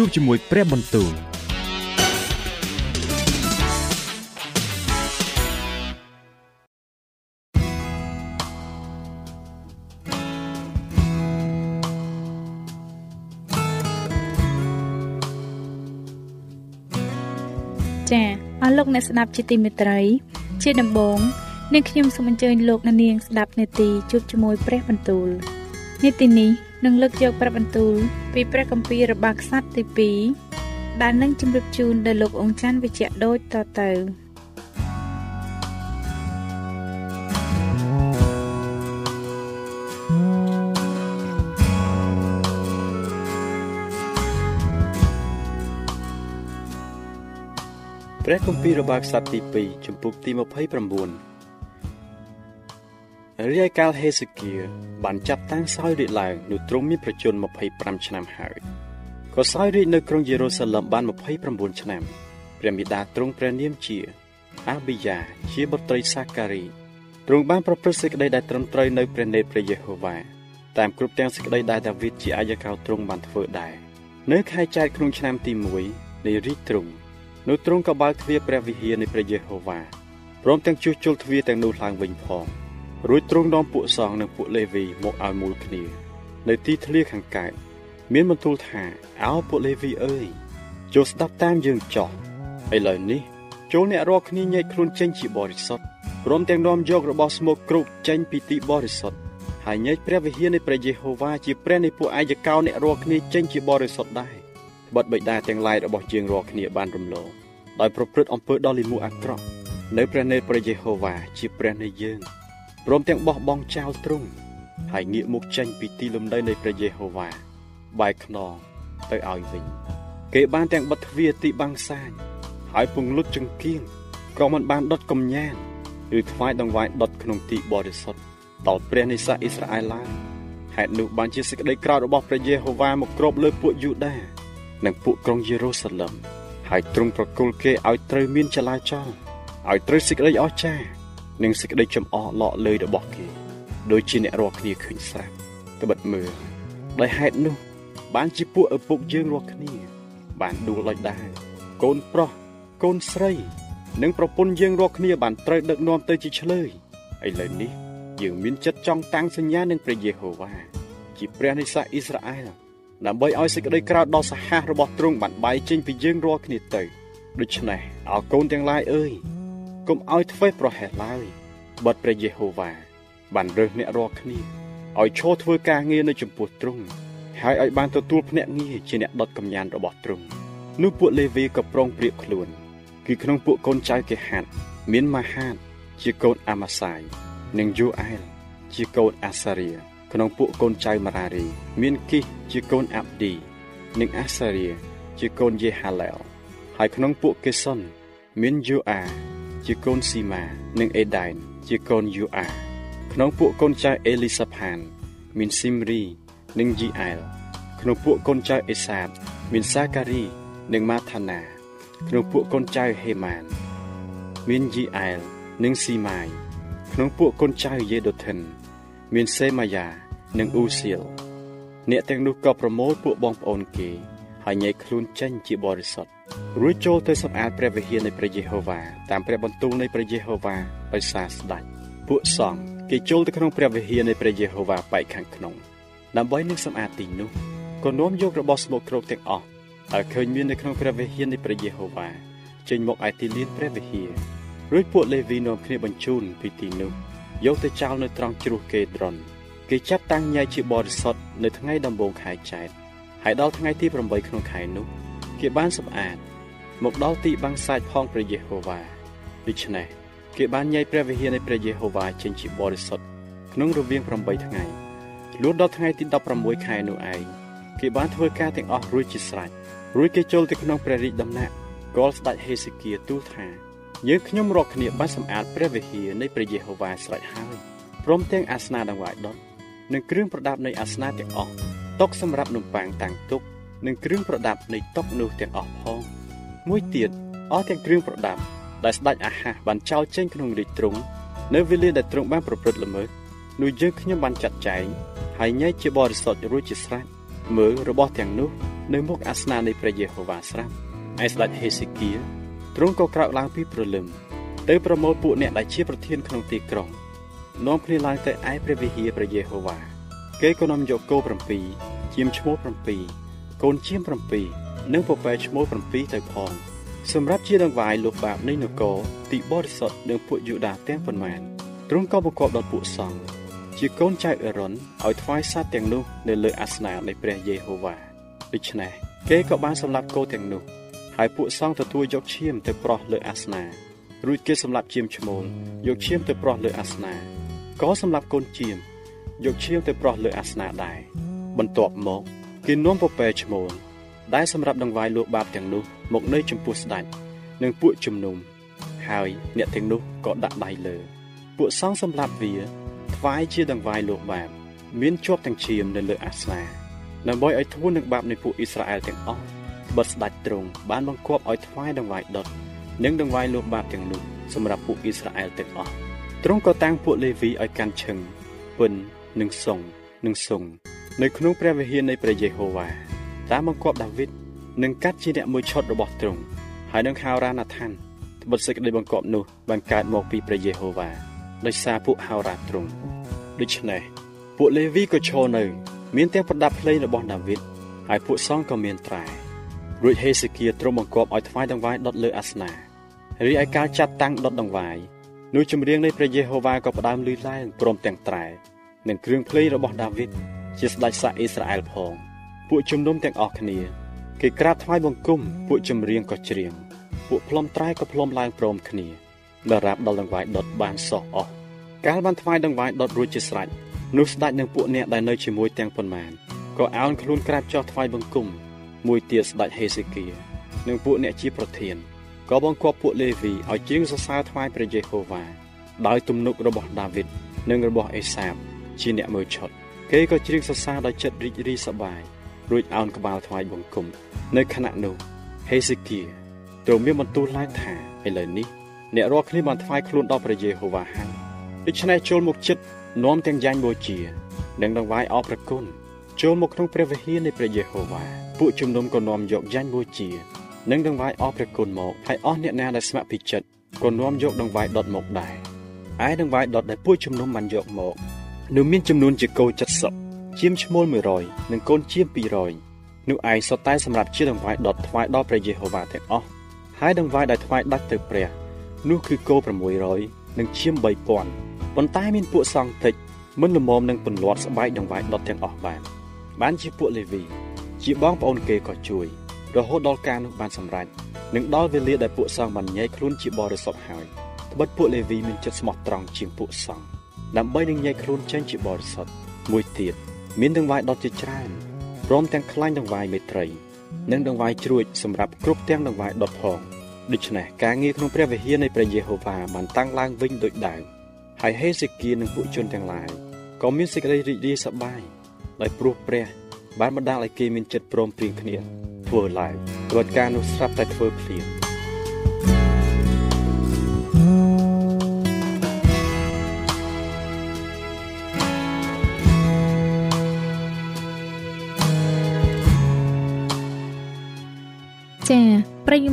ជួបជាមួយព្រះបន្ទូលចាអស់លោកអ្នកស្ដាប់ជាទីមេត្រី ជាដំបូងនាងខ្ញុំសូមអញ្ជើញលោកអ្នកនាងស្ដាប់នេតិជួបជាមួយព្រះបន្ទូលនេតិនេះ នឹងលើកយកព្រះបន្ទូលពីព្រះគម្ពីររបស់ខ្សត្រទី2ដែលនឹងជម្រាបជូនដល់លោកអង្គច័ន្ទវិជ្ជៈដូចតទៅព្រះគម្ពីររបស់ខ្សត្រទី2ចំពុកទី29 រាយកាលហេសេគៀបានចាប់តាំងសោយរាជឡើងនោះទ្រង់មានប្រជជន25ឆ្នាំហើយក៏សោយរាជនៅក្រុងយេរូសាឡឹមបាន29ឆ្នាំព្រះមេដាទ្រង់ព្រះនាមជាអាប៊ីយ៉ាជាបុត្រីសាការីទ្រង់បានប្រព្រឹត្តសេចក្តីដែលត្រឹមត្រូវនៅព្រះនេត្រព្រះយេហូវ៉ាតាមគ្រប់ទាំងសេចក្តីដែលដាវីតជាអាយកោទ្រង់បានធ្វើដែរនៅខែចែកក្នុងឆ្នាំទី1នៃរាជទ្រង់នោះទ្រង់ក៏បើកទ្វារព្រះវិហារនៃព្រះយេហូវ៉ាព្រមទាំងជួសជុលទ្វារទាំងនោះឡើងវិញផង រួចទ្រង់នាំពួកសង្ឃនិងពួកលេវីមកឲ្យមូលគ្នា នៅទីធ្លាខាងកើតមានបន្ទូលថាអោពួកលេវីអើយចូលស្ដាប់តាមយើងចោះឥឡូវនេះចូលអ្នករាល់គ្នាញែកខ្លួនចេញជាបរិសុទ្ធព្រមទាំងនាំយករបស់ស្មុគគ្រប់ចេញពីទីបរិសុទ្ធហើយញែកព្រះវិហារនៃព្រះយេហូវ៉ាជាព្រះនៃពួកអាយកោអ្នករាល់គ្នាចេញជាបរិសុទ្ធដែរបិទបិតាទាំងឡាយរបស់យើងរាល់គ្នាបានរំលងដោយប្រព្រឹត្តអំពើដ៏លិមួអាក្រក់នៅព្រះនេត្រព្រះយេហូវ៉ាជាព្រះនៃយើង ព្រមទាំងបោះបង់ចោលទ្រង់ហើយងាកមុខចេញពីទីលំនៅនៃព្រះយេហូវ៉ាបែកខ្នងទៅឲ្យវិញគេបានទាំងបិទទ្វារទីបាំងសាញហើយពង្លុតចង្គៀងក៏មិនបានដុតកំញានឬថ្វាយដង្វាយដុតក្នុងទីបរិសុទ្ធដល់ព្រះនិស្សអ៊ីស្រាអែលឡើយហេតុនោះបានជាសេចក្តីក្រោធរបស់ព្រះយេហូវ៉ាមកគ្របលើពួកយូដានិងពួកក្រុងយេរូសាឡឹមហើយទ្រង់ប្រគល់គេឲ្យត្រូវមានចលាចលឲ្យត្រូវសេចក្តីអស្ចារ្យ និងសេចក្តីចំអកលក់លើយរបស់គេដូចជាអ្នករាល់គ្នាឃើញស្រាប់ត្បិតមើលដោយហេតុនោះ បានជាពួកឪពុកយើងរាល់គ្នា បានដួលដោយដែរកូនប្រុសកូនស្រី និងប្រពន្ធយើងរាល់គ្នាបានត្រូវដឹកនាំទៅជាឆ្លើយឥឡូវនេះយើងមានចិត្តចង់តាំងសញ្ញានឹងព្រះយេហូវ៉ាជាព្រះនៃសាសអ៊ីស្រាអែលដើម្បីឲ្យសេចក្តីក្រោធដ៏សាហាវរបស់ទ្រង់បានបែកចេញពីយើងរាល់គ្នាទៅដូច្នេះអោកូនទាំងឡាយអើយ កុំឲ្យធ្វេសប្រហែសឡើយបិទព្រះយេហូវ៉ាបានរើសអ្នករាល់គ្នាឲ្យឈរធ្វើការងារនៅចំពោះទ្រង់ហើយឲ្យបានទទួលភ្នាក់ងារជាអ្នកដុតកម្ញានរបស់ទ្រង់នោះពួកលេវីក៏ប្រុងប្រៀបខ្លួន គឺក្នុងពួកកូនចៅគេហាត់មានម៉ាហាតជាកូនអាម៉ាសាយនិងយូអែលជាកូនអាសារៀក្នុងពួកកូនចៅម៉ារារី មានគីសជាកូនអាប់ឌីនិងអាសារៀជាកូនយេហាឡែលហើយក្នុងពួកកេសុនមានយូអា ជាកូនស៊ីម៉ានិងអេដែនជាកូនយូអាក្នុងពួកកូនចៅអេលីសាផាន មានស៊ីមរីនិងយីអែលក្នុងពួកកូនចៅអេសាប មានសាការីនិងម៉ាថាណា ក្នុងពួកកូនចៅហេម៉ាន មានយីអែលនិងស៊ីម៉ាយក្នុងពួកកូនចៅយេដូថិន មានសេម៉ាយ៉ានិងអ៊ូសៀលអ្នកទាំងនោះក៏ប្រមូលពួកបងប្អូនគេហើយញែកខ្លួនចេញជាបរិសុទ្ធ រួចចូលទៅសម្អាតព្រះវិហារនៃព្រះយេហូវ៉ាតាមព្រះបន្ទូលនៃព្រះយេហូវ៉ាដោយសារស្ដេចពួកសង្ឃគេចូលទៅក្នុងព្រះវិហារនៃព្រះយេហូវ៉ាបែកខាងក្នុងដើម្បីនឹងសម្អាតទីនោះក៏នាំយករបស់ស្មុគគ្រោកទាំងអស់ដែលឃើញមាននៅក្នុងព្រះវិហារនៃព្រះយេហូវ៉ាចេញមកឯទីលានព្រះវិហាររួចពួកលេវីនាំគ្នាបញ្ជូនពីទីនោះយកទៅចោលនៅត្រង់ជ្រោះកេដ្រុនគេចាប់តាំងញ៉ៃជាបរិសុទ្ធនៅថ្ងៃដំបូងខែចែកហើយដល់ថ្ងៃទី8ក្នុងខែនោះ គេបានសម្អាត មកដល់ទីបាំងសាច់ផងព្រះយេហូវ៉ាដូច្នេះគេបានញ៉ៃព្រះវិហារនៃព្រះយេហូវ៉ាចេញជាបរិសុទ្ធក្នុងរវាង8ថ្ងៃលួនដល់ថ្ងៃទី16ខែនោះឯងគេបានធ្វើការទាំងអស់រួចជាស្រេចរួចគេចូលទៅក្នុងព្រះរាជដំណាក់កលស្ដេចហេសេគៀទូលថាយើងខ្ញុំរកគ្នាបានសម្អាតព្រះវិហារនៃព្រះយេហូវ៉ាស្រេចហើយព្រមទាំងអាសនៈដង្វាយដុតនិងគ្រឿងប្រដាប់នៃអាសនៈទាំងអស់តុសម្រាប់នំប៉័ងតាំងទុក និងគ្រឿងប្រដាប់នៃតុនោះទាំងអស់ផងមួយទៀតអស់ទាំងគ្រឿងប្រដាប់ដែលស្ដេចអាហាសបានចោលចេញក្នុងរាជទ្រង់នៅវេលាដែលទ្រង់បានប្រព្រឹត្តល្មើសនោះយើងខ្ញុំបានចាត់ចែងហើយញែកជាបរិសុទ្ធរួចជាស្រេចមើលរបស់ទាំងនោះនៅមុខអាសនៈនៃព្រះយេហូវ៉ាស្រាប់ឯស្ដេចហេសេគៀទ្រង់ក៏ក្រោកឡើងពីព្រលឹមទៅប្រមូលពួកអ្នកដែលជាប្រធានក្នុងទីក្រុងនាំគ្នាឡើងទៅឯព្រះវិហារព្រះយេហូវ៉ាគេក៏នាំយកគោ7ជាមឈ្មោះ7 កូនជាម7និងពពែឈ្មោះ7ទៅផងសម្រាប់ជាដង្វាយលោកបាបនៃនគរទីបរិសុទ្ធនិងពួកយូដាទាំងប៉ុន្មានទ្រង់ក៏បង្គាប់ដល់ពួកសង្ឃជាកូនចៅអេរ៉ុនឲ្យថ្វាយសត្វទាំងនោះនៅលើអាសនៈនៃព្រះយេហូវ៉ាដូច្នេះគេក៏បានសម្លាប់គោទាំងនោះហើយពួកសង្ឃទទួលយកឈាមទៅប្រោះលើអាសនៈរួចគេសម្លាប់ជាមឈ្មោលយកឈាមទៅប្រោះលើអាសនៈក៏សម្លាប់កូនជាមយកឈាមទៅប្រោះលើអាសនៈដែរបន្ទាប់មក គេនាំពពែឈ្មោលដែលសម្រាប់ដង្វាយលោកបាបទាំងនោះមកនៅចំពោះស្ដេចនិងពួកជំនុំហើយអ្នកទាំងនោះក៏ដាក់ដៃលើ ពួកសង្ឃសម្លាប់វាថ្វាយជាដង្វាយលោកបាប មានជាប់ទាំងឈាមនៅលើអាសនាដើម្បីឲ្យធួននឹងបាបនៃពួកអ៊ីស្រាអែលទាំងអស់បិទស្ដេចទ្រង់បានបង្គាប់ឲ្យថ្វាយដង្វាយដុតនិងដង្វាយលោកបាបទាំងនោះសម្រាប់ពួកអ៊ីស្រាអែលទាំងអស់ទ្រង់ក៏តាំងពួកលេវីឲ្យកាន់ឈឹងពិននិងសុងនិងសុង នៅក្នុងព្រះវិហារនៃព្រះយេហូវ៉ាតាមបង្គាប់ដាវីតនឹងកាត់ជាអ្នកមួយឈុតរបស់ទ្រង់ហើយនឹងហៅរ៉ាណាថានត្បិតសេចក្តីបង្គាប់នោះបានកើតមកពីព្រះយេហូវ៉ាដោយសារពួកហៅរ៉ាទ្រង់ដូច្នេះពួកលេវីក៏ឈរនៅ មានទាំងប្រដាប់ភ្លេងរបស់ដាវីតហើយពួកសង្ឃក៏មានត្រែរួចហេសេគៀទ្រង់បង្គាប់ឲ្យថ្វាយដង្វាយដុតលើអាសនារីឯការចាត់តាំងដុតដង្វាយនោះចម្រៀងនៃព្រះយេហូវ៉ាក៏ផ្ដើមលឺឡើងព្រមទាំងត្រែនិងគ្រឿងភ្លេងរបស់ដាវីត ជាស្ដេចសាអ៊ីស្រាអែលផង ពួកជំនុំទាំងអស់គ្នាគេក្រាបថ្វាយបង្គំពួកចម្រៀងក៏ច្រៀងពួកផ្លុំត្រែក៏ផ្លុំឡើងព្រមគ្នាដរាបដល់ដង្វាយដុតបានសោះអស់កាលបានថ្វាយដង្វាយដុតរួចជាស្រេចនោះស្ដេចនិងពួកអ្នកដែលនៅជាមួយទាំងប៉ុន្មានក៏អោនខ្លួនក្រាបចុះថ្វាយបង្គំមួយទៀតស្ដេចហេសេគៀនិងពួកអ្នកជាប្រធានក៏បង្គាប់ពួកលេវីឲ្យជាងសរសើរថ្វាយព្រះយេហូវ៉ាដោយទំនុករបស់ដាវីតនិងរបស់អេសាបជាអ្នកមើលឆុត គេក៏ច្រៀងសរសើរដោយចិត្តរីករាយសប្បាយរួចអោនក្បាលថ្វាយបង្គំនៅខណៈនោះហេសេគៀទ្រង់មានបន្ទូលឡើងថាឥឡូវនេះអ្នករាល់គ្នាបានថ្វាយខ្លួនដល់ព្រះយេហូវ៉ាហើយដូច្នេះចូលមកចិត្តនាំទាំងយ៉ាញ់បូជា និងដង្វាយអរព្រគុណចូលមកក្នុងព្រះវិហារនៃព្រះយេហូវ៉ាពួកជំនុំក៏នាំយកយ៉ាញ់បូជា និងដង្វាយអរព្រះគុណមកហើយអស់អ្នកណាដែលស្ម័គ្រពីចិត្តក៏នាំយកដង្វាយដុតមកដែរឯដង្វាយដុតដែលពួកជំនុំបានយកមក នោះមានចំនួនជាគោ70ជាមឈ្មោល100និងកូនជាម200នោះឯងសុទ្ធតែសម្រាប់ជាដង្វាយដុតថ្វាយដល់ព្រះយេហូវ៉ាទាំងអស់ហើយដង្វាយដែលថ្វាយដាច់ទៅព្រះនោះគឺគោ600និងឈាម3000ប៉ុន្តែមានពួកសង្ឃតិចមិនល្មមនឹងពន្លាត់ស្បែកដង្វាយដុតទាំងអស់បានបានជាពួកលេវី ជាបងប្អូនគេក៏ជួយ រហូតដល់ការនោះបានសម្រេចនិងដល់វេលាដែលពួកសង្ឃបានញែកខ្លួនជាបរិសុទ្ធហើយត្បិតពួកលេវីមានចិត្តស្មោះត្រង់ជាងពួកសង្ឃ ដើម្បីនឹងញែកខ្លួនចេញជាបរិសុទ្ធមួយទៀតមានដង្វាយដុតជាច្រើនព្រមទាំងខ្លាញ់ដង្វាយមេត្រី និងដង្វាយជ្រួចសម្រាប់គ្រប់ទាំងដង្វាយដុតផងដូច្នេះការងារក្នុងព្រះវិហារនៃព្រះយេហូវ៉ាបានតាំងឡើងវិញដូចដើមហើយហេសេគៀនិងពួកជនទាំងឡាយក៏មានសេចក្តីរីករាយសប្បាយដោយព្រោះព្រះ បានបណ្ដាលឲ្យគេមានចិត្តព្រមព្រៀងគ្នាធ្វើឡើងព្រោះការនោះស្រាប់តែធ្វើភ្លាម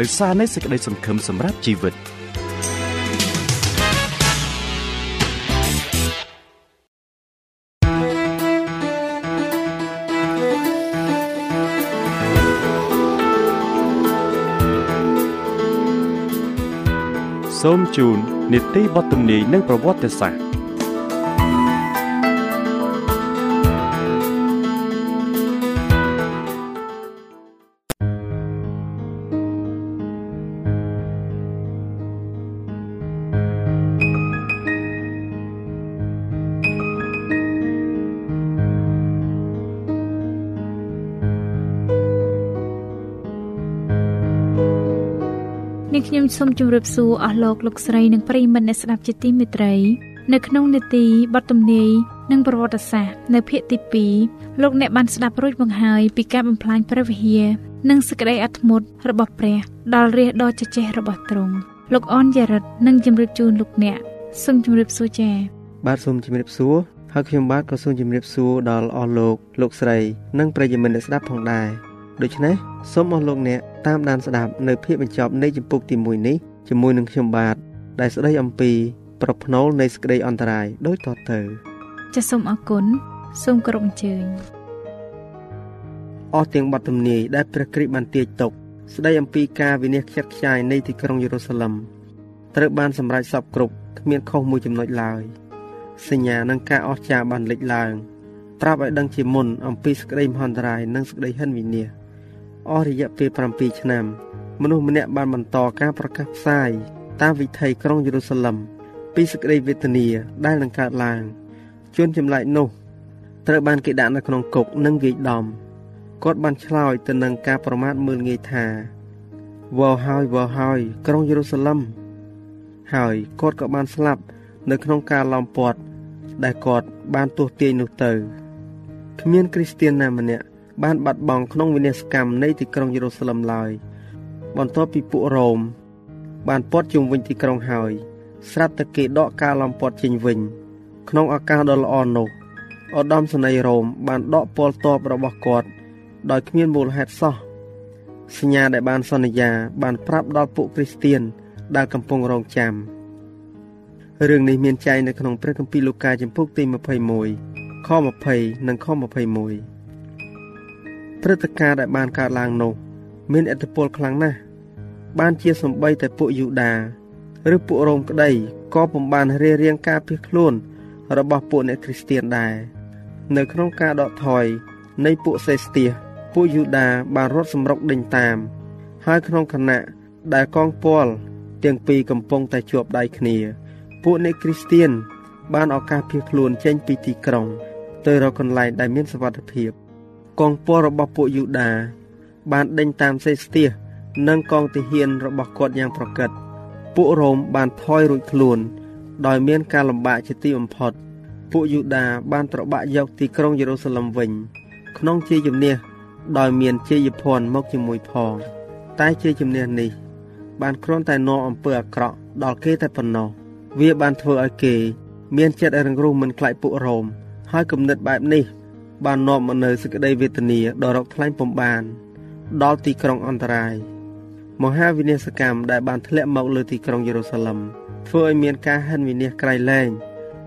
នៅសារនៃសេចក្តីសង្ឃឹមសម្រាប់ជីវិត។សូមជូននីតិបទទំនាយនិងប្រវត្តិសាស្ត្រ នាងខ្ញុំសូមជម្រាបសួរអស់លោកលោកស្រីនិងប្រិយមិត្តអ្នកស្ដាប់ជាទីមេត្រីនៅក្នុងនេតិបទទំនាយនិងប្រវត្តិសាស្ត្រនៅភាគទី2លោកអ្នកបានស្ដាប់រួចមកហើយពីការបំផ្លាញព្រះវិហារនិងសេចក្តីអត់ធ្មត់របស់ព្រះដល់រាជដ៏ជជែករបស់ទ្រង់លោកអនយ៉ារិតនឹងជម្រាបជូនលោកអ្នកសូមជម្រាបសួរចា៎បាទសូមជម្រាបសួរហើយខ្ញុំបាទក៏សូមជម្រាបសួរដល់អស់លោកលោកស្រីនិងប្រិយមិត្តអ្នកស្ដាប់ផងដែរ ដូច្នេះសូមអស់លោកអ្នកតាមដានស្ដាប់នៅភាពបញ្ចប់នៃចម្ពោះទី1នេះជាមួយនឹងខ្ញុំបាទដែលស្ដីអំពី ប្រផ្នូលនៃសេចក្តីអន្តរាយដូចតទៅចាសសូមអរគុណសូមគោរពអញ្ជើញអស់ទាំងបទទំនាយដែលព្រះគ្រីស្ទបានទាញទុកស្ដីអំពីការវិនិច្ឆ័យខ្ចាយនៃទីក្រុងយេរូសាឡឹមត្រូវបានសម្រេចសពគ្រប់គ្មានខុសមួយចំណុចឡើយសញ្ញានឹងការអស្ចារ្យបានលេចឡើងប្រាប់ឲ្យដឹងជាមុនអំពីសេចក្តីមហន្តរាយនិងសេចក្តីហិនវិនាស អស់រយៈពេល7ឆ្នាំមនុស្សម្នាក់បានបន្តការប្រកាសផ្សាយតាមវិថីក្រុងយេរូសាឡឹមពីសេចក្តីវេទនាដែលនឹងកើតឡើងជនចម្លែកនោះត្រូវបានគេដាក់នៅក្នុងគុកនិងវាយដំគាត់បានឆ្លើយទៅនឹងការប្រមាថមើលងាយថាវល់ហើយវល់ហើយក្រុងយេរូសាឡឹមហើយគាត់ក៏បានស្លាប់នៅក្នុងការឡោមព័ទ្ធដែលគាត់បានទោះទាញនោះទៅគ្មានគ្រីស្ទានណាម្នាក់ បានបាត់បង់ក្នុងវិនាសកម្មនៃទីក្រុងយេរូសាឡឹមឡើយបន្ទាប់ពីពួករ៉ូមបានពាត់ជុំវិញទីក្រុងហើយ ស្រាប់តែគេដកការឡំពាត់ចេញវិញ ក្នុងឱកាសដ៏ល្អនោះឧត្តមសេនីយ៍រ៉ូមបានដកពលតបរបស់គាត់ដោយគ្មានមូលហេតុសោះសញ្ញាដែលបានសន្យា បានប្រាប់ដល់ពួកគ្រីស្ទៀនដែលកំពុងរងចាំរឿងនេះមានចែងនៅក្នុងព្រះគម្ពីរលូកាចំពុកទី21ខ20និងខ21 ព្រឹត្តិការណ៍ដែលបានកើតឡើងនោះ មានឥទ្ធិពលខ្លាំងណាស់បានជាសំបីតែពួកយូដាឬពួករ៉ូមក្តីក៏ពុំបានរៀបរៀងការភៀសខ្លួនរបស់ពួកអ្នកគ្រីស្ទានដែរនៅក្នុងការដកថយនៃពួកសេស្ទៀសពួកយូដាបានរត់សម្រុកដេញតាម ហើយក្នុងគណៈដែលកងពលទាំងពីរកំពុងតែជាប់ដៃគ្នា ពួកអ្នកគ្រីស្ទាន បានឱកាសភៀសខ្លួនចេញពីទីក្រុង ទៅរកកន្លែងដែលមានសុវត្ថិភាព កងពលរបស់ពួកយូដា បានដេញតាមសេស្ទៀសនិងកងទាហានរបស់គាត់យ៉ាងប្រកិតពួករ៉ូមបានថយរួចខ្លួន ដោយមានការលំបាកជាទីបំផុត ពួកយូដាបានត្របាក់យកទីក្រុងយេរូសាឡឹមវិញ ក្នុងជាជំនះដោយមានជ័យភ័ណ្ឌមកជាមួយផង តែជាជំនះនេះ បានគ្រាន់តែនាំអំពើអាក្រក់ដល់គេតែប៉ុណ្ណោះវាបានធ្វើឲ្យគេ មានចិត្តរឹងរូសមិនខ្លាចពួករ៉ូមហើយគំនិតបែបនេះ បាននាំមកនូវសេចក្តីវេទនាដ៏រកថ្លែងពំបាន ដល់ទីក្រុងអន្តរាយមហាវិនាសកម្មដែលបានធ្លាក់មកលើទីក្រុងយេរូសាឡឹមធ្វើឲ្យមានការហិនវិនាសក្រៃលែង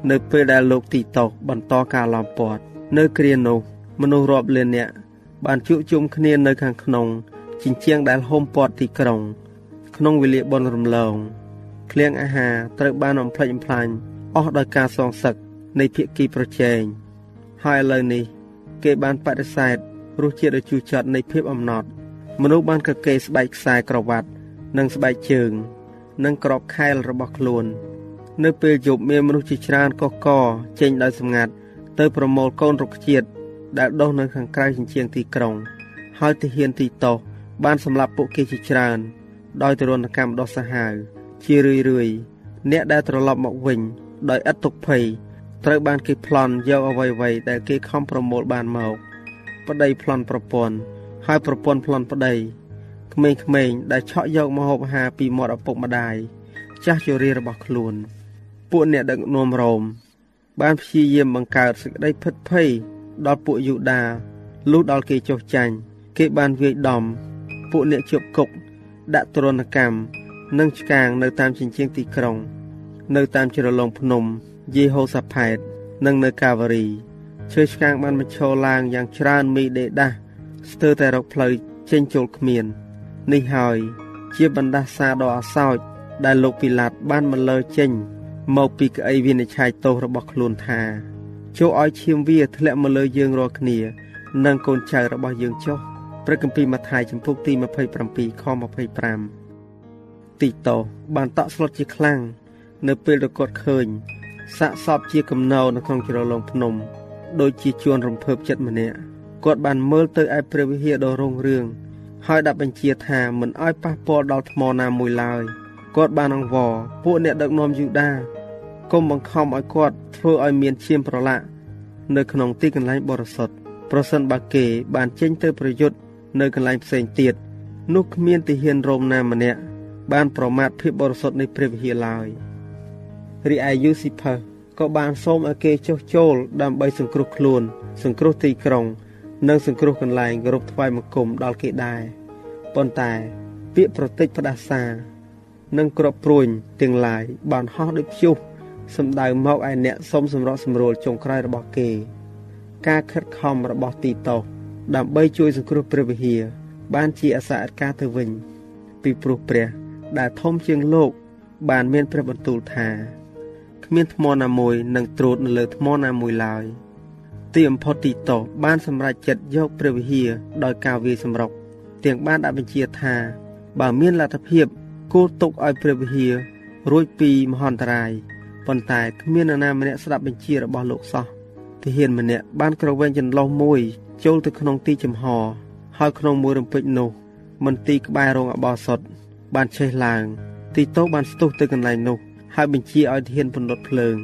នៅពេលដែលលោកទីតោបន្តការឡោមព័ទ្ធនៅគ្រានោះមនុស្សរាប់លាននាក់បានជួបជុំគ្នានៅខាងក្នុងជញ្ជាំងដែលហុំព័ទ្ធទីក្រុង ក្នុងវេលាបុណ្យរំលងឃ្លាំងអាហារត្រូវបានបំផ្លិចបំផ្លាញអស់ដោយការសងសឹកនៃភាគីប្រជែងហើយឥឡូវនេះ គេបានបដិសេធរសជាតិដ៏ជូរចត់នៃភាពអំណត់មនុស្សបានកកេស្បែកខ្សែក្រវ៉ាត់និងស្បែកជើង និងក្របខែលរបស់ខ្លួន នៅពេលយប់មានមនុស្សជាច្រើនកកកចេញដោយសម្ងាត់ទៅប្រមូលកូនរុក្ខជាតិដែលដុះនៅខាងក្រៅជញ្ជាំងទីក្រុង ហើយទាហានទីតោបានសម្លាប់ពួកគេជាច្រើន ដោយទរណកម្មដ៏សាហាវជារឿយរឿយអ្នកដែលត្រឡប់មកវិញ ដោយឥតទុកភ័យ ត្រូវបានគេប្លន់យកអ្វីៗដែលគេខំប្រមូលបានមកប្តីប្លន់ប្រពន្ធហើយប្រពន្ធប្លន់ប្តីក្មេងៗដែលឆក់យកម្ហូបអាហារពីមាត់ឪពុកម្ដាយចាស់ជរារបស់ខ្លួន ពួកអ្នកដឹកនាំរ៉ូមបានព្យាយាមបង្កើតសេចក្តីភិតភ័យដល់ពួកយូដាលុះដល់គេចុះចាញ់គេបានវាយដំ ពួកអ្នកជាប់គុកដាក់ទរណកម្មនិងឆ្កាងនៅតាមជញ្ជាំងទីក្រុង នៅតាមជ្រលងភ្នំយេហូសាផែត និងនៅកាវរីឈើឆ្កាងបានបញ្ឈរឡើងយ៉ាងច្រើនមីដេដាស់ស្ទើរតែរកផ្លូវចេញចូលគ្មាន នេះហើយជាបណ្ដាសាដ៏អាសោចដែលលោកពីឡាតបានបន្លឺចេញ មកពីក្អីវិនិច្ឆ័យទោសរបស់ខ្លួនថាចូលឲ្យឈាមវាធ្លាក់មកលើយើងរាល់គ្នា និងកូនចៅរបស់យើងចុះព្រះគម្ពីរម៉ាថាយចំពុកទី27ខ25ទីតោបានតក់ស្លុតជាខ្លាំង នៅពេលដែលគាត់ឃើញសាកសពជាកំណោនៅក្នុងជ្រលងភ្នំដូចជាជួនរំភើបចិត្តម្នាក់គាត់បានមើលទៅឯព្រះវិហារដ៏រុងរឿងហើយដាក់បញ្ជាថាមិនអោយប៉ះពាល់ដល់ថ្មណាមួយឡើយគាត់បានអង្វរពួកអ្នកដឹកនាំយូដាគុំបង្ខំឲ្យគាត់ធ្វើឲ្យមានឈាមប្រឡាក់នៅក្នុងទីកន្លែងបរិសុទ្ធប្រសិនបើគេបានចេញទៅប្រយុទ្ធនៅកន្លែងផ្សេងទៀតនោះគ្មានទាហានរ៉ូមណាម្នាក់បានប្រមាថភាពបរិសុទ្ធនៃព្រះវិហារឡើយ រីឯយូស៊ីផើក៏បានសូមឲ្យគេចុះចូលដើម្បីសង្គ្រោះខ្លួន សង្គ្រោះទីក្រុង និងសង្គ្រោះកន្លែងគោរពថ្វាយបង្គំដល់គេដែរប៉ុន្តែពាក្យប្រតិចផ្ដាសានិងក្របព្រួញទាំងឡាយបានហោះដូចព្យុះសម្ដៅមកឯអ្នកសុំសម្រកសម្រួលចុងក្រោយរបស់គេ ការខិតខំរបស់ទីតោដើម្បីជួយសង្គ្រោះព្រះវិហារបានជាអសអត្ការទៅវិញ ពីព្រោះព្រះ ដែលធំជាងលោក បានមានព្រះបន្ទូលថា គ្មានថ្មណាមួយនឹងត្រួតនៅលើថ្មណាមួយឡើយទីអំផុតទីតោបានសម្រេចចិត្តយកព្រះវិហារដោយការវាយសម្រុកទាំងបានដាក់បញ្ជាថា បើមានលទ្ធភាពគោលទុកឲ្យព្រះវិហាររួចពីមហន្តរាយប៉ុន្តែគ្មាននរណាម្នាក់ស្ដាប់បញ្ជារបស់លោកសោះទាហានម្នាក់បានក្រវែងចន្លោះមួយចូលទៅក្នុងទីចំហហើយក្នុងមួយរំពេចនោះមន្ទីរក្បែររោងអបោសុតបានឆេះឡើង ទីតោបានស្ទុះទៅកន្លែងនោះ ហើយបញ្ជាឲ្យធានពន្លត់ភ្លើង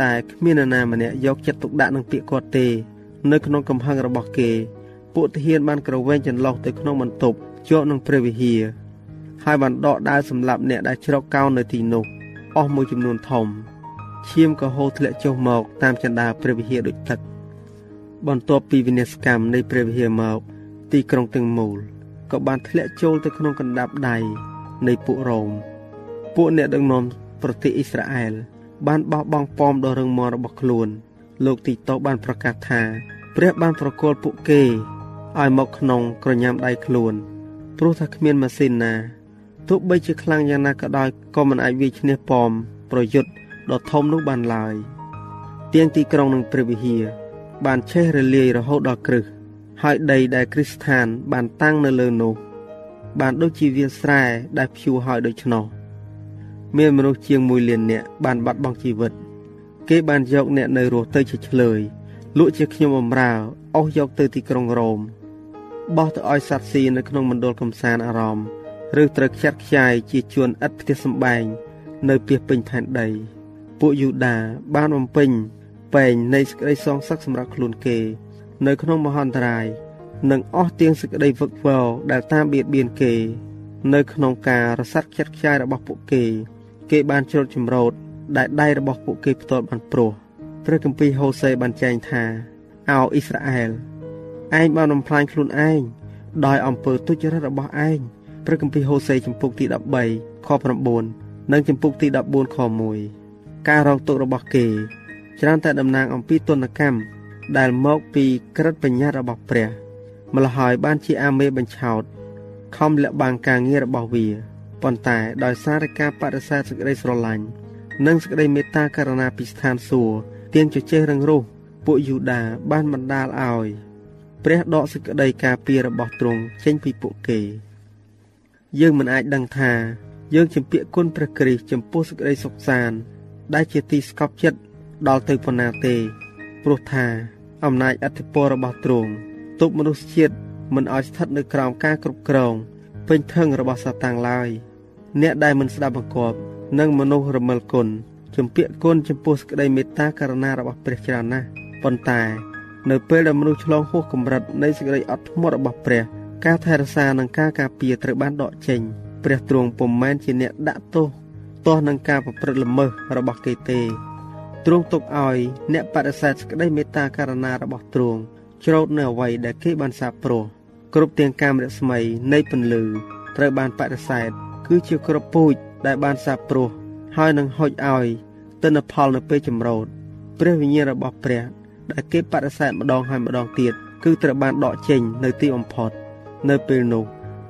តែគ្មាននរណាម្នាក់យកចិត្តទុកដាក់នឹងពាក្យគាត់ទេ នៅក្នុងកំហឹងរបស់គេ ពួកទាហានបានក្រវែងចន្លោះទៅក្នុងបន្ទប់ជាប់នឹងព្រះវិហារហើយបានដកដាវសម្លាប់អ្នកដែលជ្រកកោននៅទីនោះអស់មួយចំនួនធំឈាមក៏ហូរធ្លាក់ចុះមកតាមចន្ទាព្រះវិហារដូចទឹក បន្ទាប់ពីវិនាសកម្មនៃព្រះវិហារមកទីក្រុងទាំងមូលក៏បានធ្លាក់ចូលទៅក្នុងកណ្ដាប់ដៃនៃពួករ៉ូមពួកអ្នកដឹកនាំ ប្រទេសអ៊ីស្រាអែលបានបោះបង់ប៉មដ៏រឹងមាំរបស់ខ្លួន លោកទីតូបានប្រកាសថា ព្រះបានប្រគល់ពួកគេឲ្យមកក្នុងក្រញាំដៃខ្លួនព្រោះថាគ្មានម៉ាស៊ីនណាទោះបីជាខ្លាំងយ៉ាងណាក៏ដោយក៏មិនអាចវាយឈ្នះប៉មប្រយុទ្ធដ៏ធំនោះបានឡើយទៀងទីក្រុងនឹងព្រះវិហារបានឆេះរលាយរហូតដល់គ្រឹះហើយដីដែលគ្រីស្ថានបានតាំងនៅលើនោះបានដូចជាវាលស្រែដែលភ្ជួរហើយដូច្នោះ មានមនុស្សជាង1លាននាក់បានបាត់បង់ជីវិត គេបានយកអ្នកនៅរស់ទៅជាឆ្លើយលក់ជាខ្ញុំបំរើអស់យកទៅទីក្រុងរ៉ូមបោះទៅឲ្យសត្វស៊ីនៅក្នុងមណ្ឌលកំសាន្តអារម្មណ៍ឬត្រូវខ្ចាត់ខ្ចាយជាជួនឥតផ្ទះសម្បែងនៅពីពេញផែនដី ពួកយូដាបានបំពេញពេងនៃសេចក្តីសងសឹកសម្រាប់ខ្លួនគេ នៅក្នុងមហន្តរាយនិងអស់ទៀងសេចក្តីវឹកវរដែលតាមបៀតបៀនគេ នៅក្នុងការរសាត់ខ្ចាត់ខ្ចាយរបស់ពួកគេ គេបានជ្រុតចម្រោតដែលដៃរបស់ពួកគេផ្ទាល់បានព្រោះព្រះគម្ពីរហូសេបានចែងថាអោអ៊ីស្រាអែលឯងបានបំផ្លាញខ្លួនឯងដោយអំពើទុច្ចរិតរបស់ឯងព្រះគម្ពីរហូសេចំពុកទី13ខ9និងចំពុកទី14ខ1ការរងទុករបស់គេច្រើនតែតំណាងអំពីទនកម្មដែលមកពីក្រិតបញ្ញត្តិរបស់ព្រះម្ល៉េះហើយបានជាអាមេបញ្ឆោតខំលាក់បាំងការងាររបស់វា ប៉ុន្តែដោយសារការបដិសេធសេចក្តីស្រឡាញ់និងសេចក្តីមេត្តាករុណាពីស្ថានសួគ៌ទៀងជជែករឹងរូសពួកយូដាបានបណ្ដាលឲ្យព្រះដកសេចក្តីការពាររបស់ទ្រង់ចេញពីពួកគេ យើងមិនអាចដឹងថា យើងជំពាក់គុណព្រះគ្រីស្ទចំពោះសេចក្តីសុខសាន្តដែលជាទីស្កប់ចិត្តដល់ទៅប៉ុណ្ណាទេ ព្រោះថាអំណាចអធិពលរបស់ទ្រង់ទប់មនុស្សជាតិមិនឲ្យស្ថិតនៅក្រោមការគ្រប់គ្រង ពេញធឹងរបស់សាតាំងឡើយអ្នកដែលមិនស្ដាប់បង្គាប់និងមនុស្សរមិលគុណជំពាក់គុណចំពោះសេចក្តីមេត្តាករុណារបស់ព្រះច្រើនណាស់ប៉ុន្តែនៅពេលដែលមនុស្សឆ្លងហួសកម្រិតនៃសេចក្តីអត់ធ្មត់របស់ព្រះ ការថែរក្សានិងការការពារត្រូវបានដកចេញព្រះទ្រង់ពុំមែនជាអ្នកដាក់ទោសទាស់នឹងការប្រព្រឹត្តល្មើសរបស់គេទេទ្រង់ទុកឲ្យអ្នកបដិសេធសេចក្តីមេត្តាករណារបស់ទ្រង់ច្រូតនៅអ្វីដែលគេបានសាបព្រោះ គ្រប់ទាំងកាមរស្មីនៃពន្លឺត្រូវបានបដិសេធគឺជាគ្រប់ពូជដែលបានសាបព្រោះហើយនឹងហុចឲ្យទិន្នផលនៅពេលចម្រោតព្រះវិញ្ញាណរបស់ព្រះដែលគេបដិសេធម្ដងហើយម្ដងទៀតគឺត្រូវបានដកចេញនៅទីបំផុតនៅពេលនោះ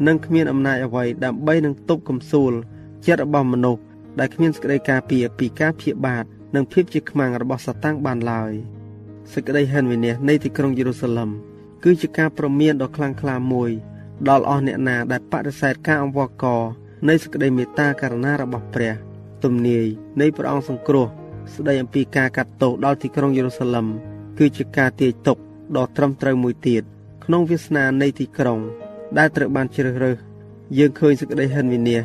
នឹងគ្មានអំណាចអ្វីដើម្បីនឹងទប់កំសួលចិត្តរបស់មនុស្សដែលគ្មានសេចក្តីការពារពីការព្យាបាទនិងភាពជាខ្មាំងរបស់សាតាំងបានឡើយសេចក្តីហិនវិនាសនៃទីក្រុងយេរូសាឡឹម គឺជាការប្រមានដ៏ខ្លាំងក្លាមួយដល់អស់អ្នកណាដែលបដិសេធការអង្វរករនៃសេចក្តីមេត្តាករុណារបស់ព្រះ ទំនាយនៃព្រះអង្គសង្គ្រោះ ស្ដីអំពីការកាត់ទោសដល់ទីក្រុងយេរូសាឡឹមគឺជាការទាយទុកដ៏ត្រឹមត្រូវមួយទៀតក្នុងវាសនានៃទីក្រុង ដែលត្រូវបានជ្រើសរើសយើងឃើញសេចក្តីហិនវិនាស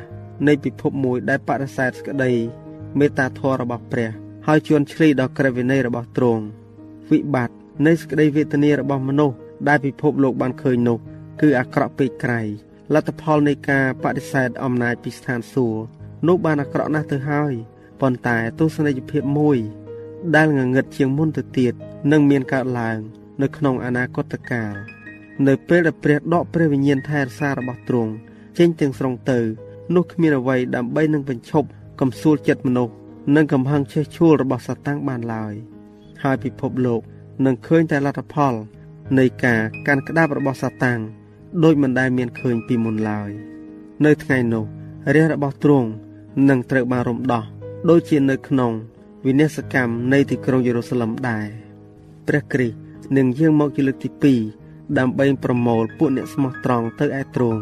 នៃពិភពមួយដែលបដិសេធសេចក្តីមេត្តាធម៌របស់ព្រះហើយជួនឆ្លីដល់ក្រឹតវិន័យរបស់ទ្រង់វិបត្តិនៃសេចក្តីវេទនារបស់មនុស្ស ដែលពិភពលោកបានឃើញនោះគឺអាក្រក់ពេកក្រៃលទ្ធផលនៃការបដិសេធអំណាចពីស្ថានសួគ៌នោះបានអាក្រក់ណាស់ទៅហើយប៉ុន្តែទស្សនីយភាពមួយ ដែលងងឹតជាងមុនទៅទៀតនឹងមានកើតឡើង នៅក្នុងអនាគតកាលនៅពេលដែលព្រះដកព្រះវិញ្ញាណថែរក្សារបស់ទ្រង់ចេញទាំងស្រុងទៅនោះគ្មានអ្វីដើម្បីនឹងបញ្ឈប់កំសួលចិត្តមនុស្សនិងកំហឹងឆេះឆួលរបស់សាតាំងបានឡើយហើយពិភពលោកនឹងឃើញតែលទ្ធផល នៃការកាន់ក្តាប់របស់សាតាំងដោយមិនដែលមានឃើញពីមុនឡើយនៅថ្ងៃនោះរាជរបស់ទ្រង់នឹងត្រូវបានរំដោះដូចជានៅក្នុងវិនិស្សកម្មនៃទីក្រុងយេរូសាឡឹមដែរព្រះគ្រីស្ទនឹងយាងមកជាលើកទី2ដើម្បីប្រមូលពួកអ្នកស្មោះត្រង់ទៅឯទ្រង់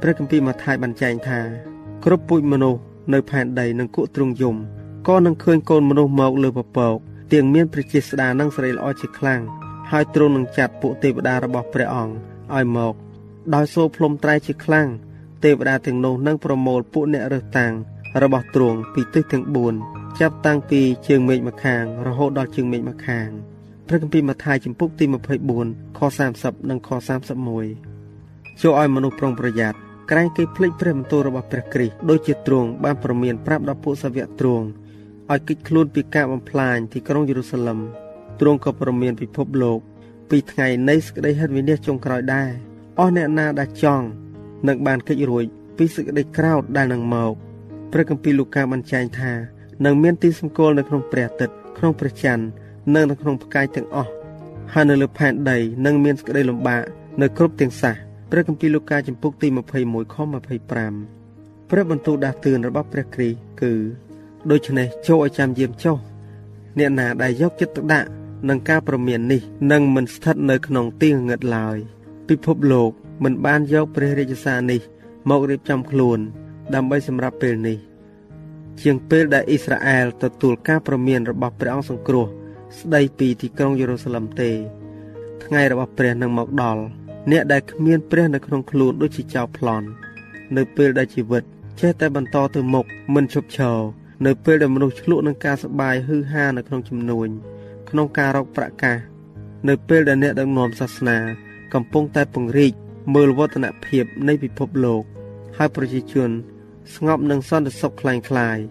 ព្រះគម្ពីរម៉ាថាយបានចែងថាគ្រប់ពូជមនុស្សនៅផែនដីនឹងគក់ទ្រង់យំក៏នឹងឃើញកូនមនុស្សមកលើពពកទាំងមានព្រះជាស្ដានិងសេរីល្អជាខ្លាំង ហើយទ្រង់នឹងចាត់ពួកទេវតារបស់ព្រះអង្គឲ្យមក ដោយសូរភ្លុំត្រែជាខ្លាំងទេវតាទាំងនោះនឹងប្រមូលពួកអ្នករើសតាំងរបស់ទ្រង់ពីទិសទាំង4ចាប់តាំងពីជើងមេឃម្ខាងរហូតដល់ជើងមេឃម្ខាងព្រះគម្ពីរម៉ាថាយចំពុកទី24ខ30និងខ31ចូលឲ្យមនុស្សប្រុងប្រយ័ត្នក្រែងគេភ្លេចព្រះបន្ទូលរបស់ព្រះគ្រីស្ទដូចជាទ្រង់បានប្រមានប្រាប់ដល់ពួកសាវកទ្រង់ឲ្យគិតខ្លួនពីការបំផ្លាញទីក្រុងយេរូសាឡឹម ទ្រង់ក៏ប្រមានពិភពលោក ពីថ្ងៃនៃសេចក្តីហិតវិនិច្ឆ័យចុងក្រោយដែរអស់អ្នកណាដែលចង់នឹងបានកិច្ចរួចពីសេចក្តីក្រោធដែលនឹងមកព្រះគម្ពីរលូកាបានចែងថានឹងមានទីសម្គាល់នៅក្នុងព្រះអាទិត្យក្នុងព្រះច័ន្ទនិងនៅក្នុងផ្កាយទាំងអស់ហើយនៅលើផែនដីនឹងមានសេចក្តីលំបាកនៅគ្រប់ទាំងសះព្រះគម្ពីរលូកាចំពុកទី21ខ25ព្រះបន្ទូលដាស់តឿនរបស់ព្រះគ្រីស្ទគឺដូច្នេះចូលឲ្យចាំយាមចុះអ្នកណាដែលយកចិត្តទុកដាក់ នឹងការប្រមាននេះនឹងមិនស្ថិតនៅក្នុងទីងងឹតឡើយពិភពលោកមិនបានយកព្រះរាជសារនេះ មករៀបចំខ្លួន ដើម្បីសម្រាប់ពេលនេះ ជាងពេលដែលអ៊ីស្រាអែលទទួលការប្រមានរបស់ព្រះអង្គសង្គ្រោះ ស្ដីពីទីក្រុងយេរូសាឡឹមទេ ថ្ងៃរបស់ព្រះនឹងមកដល់អ្នកដែលគ្មានព្រះនៅក្នុងខ្លួនដូចជាចៅប្លន់នៅពេលដែលជីវិតចេះតែបន្តទៅមុខមិនឈប់ឈរនៅពេលដែលមនុស្សឆ្លក់នឹងការសបាយហឺហានៅក្នុងចំនួន ក្នុងការរកប្រកាសនៅពេលដែលអ្នកដឹកនាំសាសនា កំពុងតែពង្រីកមើលវឌ្ឍនភាពនៃពិភពលោកហើយប្រជាជនស្ងប់នឹងសន្តិសុខคล้ายៗ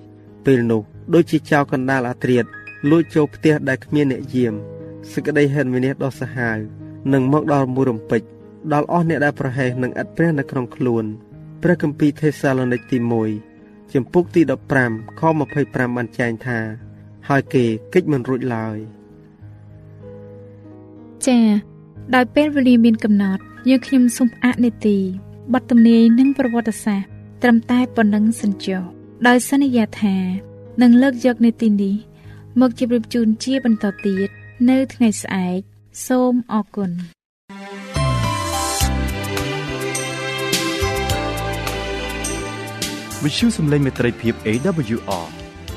ពេលនោះដូចជាចៅកណ្ដាលអាត្រៀតលួចចូលផ្ទះដែលគ្មានអ្នកយាមសេចក្តីហិនវិនិច្ឆ័យដ៏សាហាវនឹងមកដល់មួយរំពេចដល់អស់អ្នកដែលប្រហែសនឹងឥតព្រះនៅក្នុងខ្លួនព្រះគម្ពីរថេសាឡូនីកទី1ចំពុកទី15ខ25បានចែងថា ហើយគេកិច្ចមិនរួចឡើយ ចា៎ដោយពេលវេលាមានកំណត់យើងខ្ញុំសូមអនុទីបទទំនាយនិងប្រវត្តិសាស្ត្រត្រឹមតែប៉ុណ្ណឹងសិនចុះដោយសន្យាថានឹងលើកយកនេតិនេះមកជម្រាបជូនជាបន្តទៀតនៅថ្ងៃស្អែកសូមអរគុណវិទ្យុសំឡេងមេត្រីភាព AWR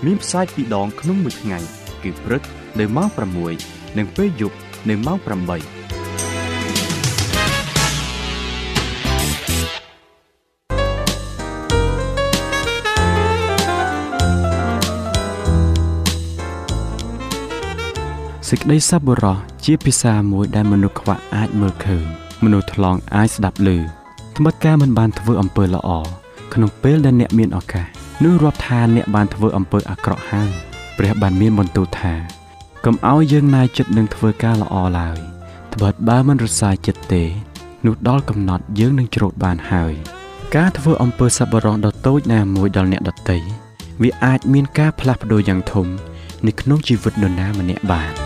មានផ្សាយពីរដងក្នុងមួយថ្ងៃគឺព្រឹកនៅម៉ោង6និងពេលយប់ នៅម៉ោង8សេចក្តីសប្បុរសជាភាសាមួយដែលមនុស្សខ្វះអាចមើលឃើញមនុស្សថ្លង់អាចស្ដាប់ឮត្បិតការមិនបានធ្វើអំពើល្អក្នុងពេលដែលអ្នកមានឱកាសនោះរាប់ថាអ្នកបានធ្វើអំពើអាក្រក់ហើយព្រះបានមានបន្ទូលថា កុំឲ្យយើងណាយចិត្តនឹងធ្វើការល្អឡើយត្បិតបើមិនរសាយចិត្តទេនោះដល់កំណត់យើងនឹងច្រូតបានហើយ ការធ្វើអំពើសប្បុរសដ៏តូចណាមួយដល់អ្នកដទៃវាអាចមានការផ្លាស់ប្ដូរយ៉ាងធំនៅក្នុងជីវិតនរណាម្នាក់បាន